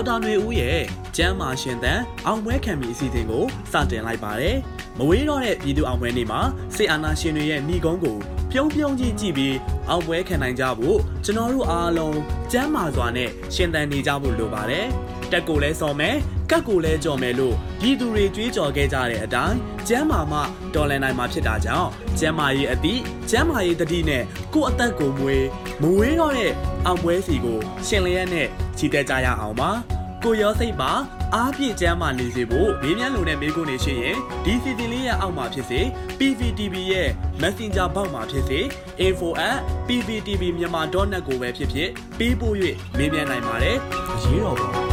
က်တာຫນွေဦးရဲ့ကျမ်းမာရှင်သန်အောင်ပွဲခံမီအစီအစဉ်ကိုစတင်လိုက်ပါတယ်။မဝေးတော့တဲ့ပြည်သူအောင်ပွဲနေ့မှာစေအာနာရှင်တွေရဲ့ဏီကုန်းကိုပြုံးပြုံးကြီးကြည့်ပြီးအောင်ပွဲခံနိုင်ကြဖို့ကျွန်တော်တို့အားလုံးကျမ်းမာစွာနဲ့ရှင်သန်နေကြဖို့လိုပါတယ်။ တက်ကိုလဲစော်မယ်ကတ်ကိုလဲကြော်မယ်လို့ပြည်သူတွေကြွေးကြော်ခဲ့ကြတဲ့အတိုင်းကျမ်းမာမှတော်လန်နိုင်မှာဖြစ်တာကြောင့်ကျမ်းမာရေးအသည့်ကျမ်းမာရေးတတိနဲ့ကိုယ့်အသက်ကိုမွေးမဝေးတော့တဲ့အောင်ပွဲစီကို ရှင်လျက်နဲ့ချီတက်ကြရအောင်ပါကိုရောစိတ်ပါအားပြည့်ကျမ်းမာနေစေဖို့မေးမြန်းလို့နဲ့မေးခွန်းနေရှိရင်ဒီစီတင်လေးရအောက်မှာဖြစ်စေ PVTV ရဲ့ Messenger ဘောက်မှာဖြစ်စေ info@pvtvmyanmar.net ကိုပဲဖြစ်ဖြစ်ပေးပို့၍မေးမြန်းနိုင်ပါတယ်အရေးတော်ပုံ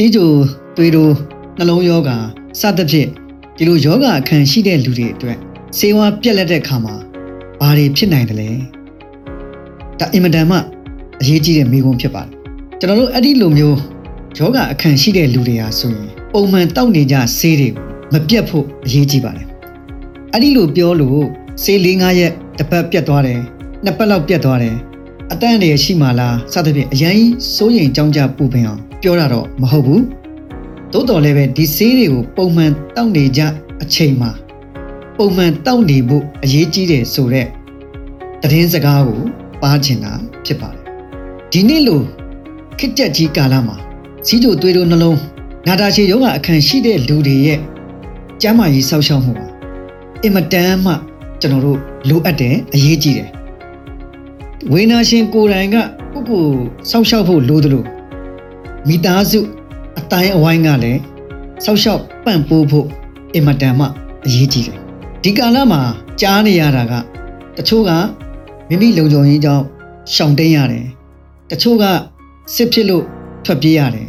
စီးကြိုသွေးတိုးနှလုံးယောဂါစသဖြင့်ဒီလိုယောဂအခန့်ရှိတဲ့လူတွေအတွက်စေဝါပြက်လက်တဲ့ခါမှာဘာတွေဖြစ်နိုင်တယ်လဲဒါအင်မတန်မှအရေးကြီးတဲ့မိကုံးဖြစ်ပါတယ်ကျွန်တော်တို့အဲ့ဒီလိုမျိုးယောဂအခန့်ရှိတဲ့လူတွေဟာဆိုရင်ပုံမှန်တောက်နေကြဆေးတွေမပြတ်ဖို့အရေးကြီးပါတယ်အဲ့ဒီလိုပြောလို့ဆေး၄၅ရက်တစ်ပတ်ပြတ်သွားတယ်နှစ်ပတ်လောက်ပြတ်သွားတယ် အတန်းတွေရှိမှလားစသဖြင့်အရင်ကြီးစိုးရင်ကြောင်းကြပူပင်အောင်ပြောတာတော့မဟုတ်ဘူးသို့တော်လည်းပဲဒီဆေးတွေကိုပုံမှန်တောက်နေကြအချိန်မှာပုံမှန်တောက်နေဖို့အရေးကြီးတယ်ဆိုတော့သတင်းစကားကိုပါချင်တာဖြစ်ပါတယ်ဒီနေ့လိုခစ်ကြက်ကြီးကာလမှာစီးကြိုသွေးတို့နှလုံးနာတာရှည်ယောဂအခန့်ရှိတဲ့လူတွေရဲ့ကျန်းမာရေးစောင့်ရှောက်မှုပါအင်မတန်မှကျွန်တော်တို့လိုအပ်တယ်အရေးကြီးတယ် ဝေနာရှင်ကိုယ်တိုင်ကကိုယ့်ကိုယ်စောင့်ရှောက်ဖို့လိုသလိုမိသားစုအတိုင်းအဝိုင်းကလည်းစောင့်ရှောက်ပံ့ပိုးဖို့အင်မတန်မှအရေးကြီးတယ်ဒီကာလမှာကြားနေရတာကတချို့ကမိမိလုံခြုံရေးကြောင့်ရှောင်တိန်ရတယ်တချို့ကစစ်ဖြစ်လို့ထွက်ပြေးရတယ်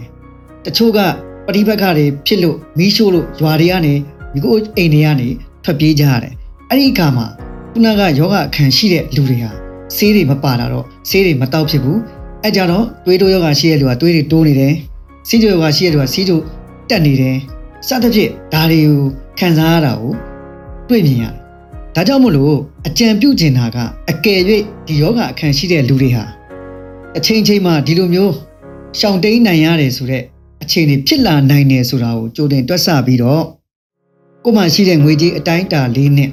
တချို့ကပရိပက္ခတွေဖြစ်လို့မီးရှို့လို့ရွာတွေကနေမိကိုအိမ်တွေကနေထွက်ပြေးကြရတယ်အဲ့ဒီအခါမှာခုနကယောဂအခန့်ရှိတဲ့လူတွေဟာ ဆေးတွေမပါတာတော့ဆေးတွေမတောက်ဖြစ်ဘူးအဲ့ကြတော့သွေးတိုးယောဂရှိတဲ့လူကသွေးတွေတိုးနေတယ်စီးကြိုယောဂရှိတဲ့လူကစီးကြိုတက်နေတယ်စသဖြင့်ဒါတွေကိုခံစားရတာကိုတွေ့မြင်ရတယ်ဒါကြောင့်မို့လို့အကြံပြုချင်တာကအကယ်၍ဒီယောဂအခန့်ရှိတဲ့လူတွေဟာအချိန်ချင်းမှာဒီလိုမျိုးရှောင်တိန်နိုင်ရတယ်ဆိုတော့အခြေအနေဖြစ်လာနိုင်တယ်ဆိုတာကိုကြိုတင်တွက်ဆပြီးတော့ကိုမှရှိတဲ့ငွေကြေးအတိုင်းအတာလေးနဲ့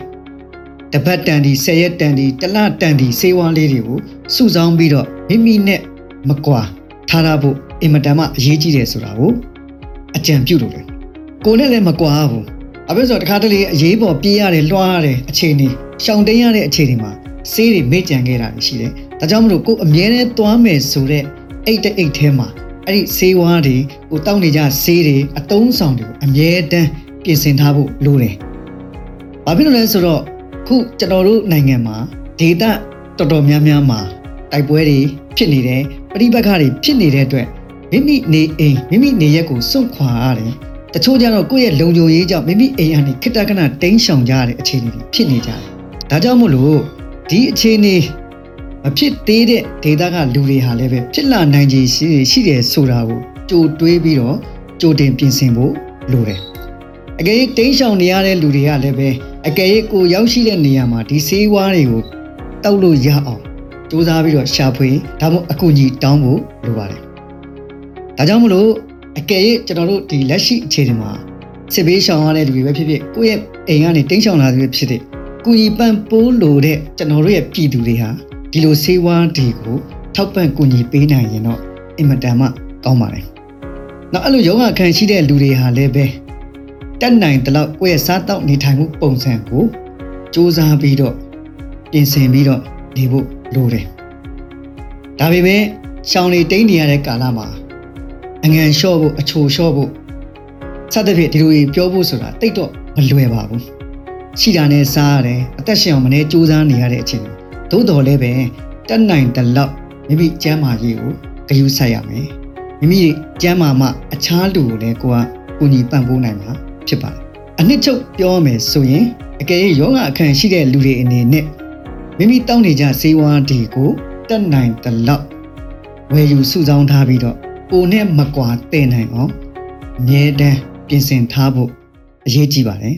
တပတ်တန်ဒီ10ရက်တန်ဒီတစ်လတန်ဒီစေဝါလေးတွေကိုစုဆောင်းပြီးတော့မိမိနဲ့မကွာထားရဖို့အင်မတန်မှအရေးကြီးတယ်ဆိုတာကိုအကြံပြုလို့လေကိုနဲ့လည်းမကွာဘူးအဘယ်ဆိုတခါတလေအရေးပေါ်ပြေးရတယ်လွှားရတယ်အခြေအနေရှောင်တိန်ရတဲ့အခြေအနေမှာဆေးတွေမေ့ကြံခဲ့တာရှိတယ်ဒါကြောင့်မလို့ကိုအမြဲတမ်းသွားမယ်ဆိုတဲ့အိတ်တဲ့အိတ်ထဲမှာအဲ့ဒီဆေးဝါးတွေကိုတောက်နေကြဆေးတွေအတုံးဆောင်တွေကိုအမြဲတမ်းပြင်ဆင်ထားဖို့လိုတယ်။ဘာဖြစ်လို့လဲဆိုတော့ ခုကျွန်တော်တို့နိုင်ငံမှာဒေတာတော်တော်များများမှာတိုက်ပွဲတွေဖြစ်နေတယ်ပြိပက္ခတွေဖြစ်နေတဲ့အတွက်မိမိနေအိမ်မိမိနေရက်ကိုစွန့်ခွာရတယ်။တချို့ကျတော့ကိုယ့်ရဲ့လုံခြုံရေးကြောင့်မိမိအိမ်ကနေခိတ္တကနတိမ်းရှောင်ကြရတဲ့အခြေအနေတွေဖြစ်နေကြတယ်။ဒါကြောင့်မို့လို့ဒီအခြေအနေမဖြစ်သေးတဲ့ဒေတာကလူတွေဟာလည်းပဲဖြစ်လာနိုင်ခြေရှိရှိတယ်ဆိုတာကိုကြိုတွေးပြီးတော့ကြိုတင်ပြင်ဆင်ဖို့လိုတယ်။ အကယ်၍တိမ်းရှောင်နေရတဲ့လူတွေကလည်းပဲအကယ်၍ကိုရောက်ရှိတဲ့နေရာမှာဒီဆေးဝါးတွေကိုတောက်လို့ရအောင်စူးစမ်းပြီးတော့ရှာဖွေဒါမှမဟုတ်အကူအညီတောင်းဖို့လိုပါတယ်။ဒါကြောင့်မလို့အကယ်၍ကျွန်တော်တို့ဒီလက်ရှိအခြေအနေမှာစစ်ဘေးရှောင်ရတဲ့လူတွေပဲဖြစ်ဖြစ်ကိုယ့်ရဲ့အိမ်ကနေတိမ်းရှောင်လာတဲ့ဖြစ်တဲ့ကူညီပံ့ပိုးလိုတဲ့ကျွန်တော်တို့ရဲ့ပြည်သူတွေဟာဒီလိုဆေးဝါးတွေကိုထောက်ပံ့ကူညီပေးနိုင်ရင်တော့အင်မတန်မှကောင်းပါတယ်။နောက်အဲ့လိုယောဂခံရှိတဲ့လူတွေဟာလည်းပဲ တက်နိုင်တဲ့လောက်ကိုယ့်ရဲ့စားတောက်နေထိုင်မှုပုံစံကိုစူးစမ်းပြီးတော့ပြင်ဆင်ပြီးတော့နေဖို့လိုတယ်။ဒါပေမဲ့ရှောင်းနေတိတ်နေရတဲ့ကာလမှာအငံလျှော့ဖို့အချိုလျှော့ဖို့စသဖြင့်ဒီလိုကြီးပြောဖို့ဆိုတာတိတ်တော့မလွယ်ပါဘူး။ရှိတာနဲ့စားရတယ်အသက်ရှင်အောင်မနေစူးစမ်းနေရတဲ့အချိန်သို့တော်လည်းပဲတက်နိုင်တဲ့လောက်မိမိကျမ်းမာရေးကိုဂရုစိုက်ရမယ်မိမိကျမ်းမာမှအခြားလူကိုလည်းကိုကကူညီပံ့ပိုးနိုင်မှာ ဖြစ်ပါတယ်အနှစ်ချုပ်ပြောရမယ်ဆိုရင်အကယ်၍ယောဂအခန့်ရှိတဲ့လူတွေအနေနဲ့မိမိတောင်းနေကြစေဝါဒီကိုတက်နိုင်တဲ့လောက်ဝယ်ယူစုဆောင်းထားပြီးတော့ကိုနဲ့မကွာတည်နိုင်အောင်အမြဲတမ်းပြင်ဆင်ထားဖို့အရေးကြီးပါတယ်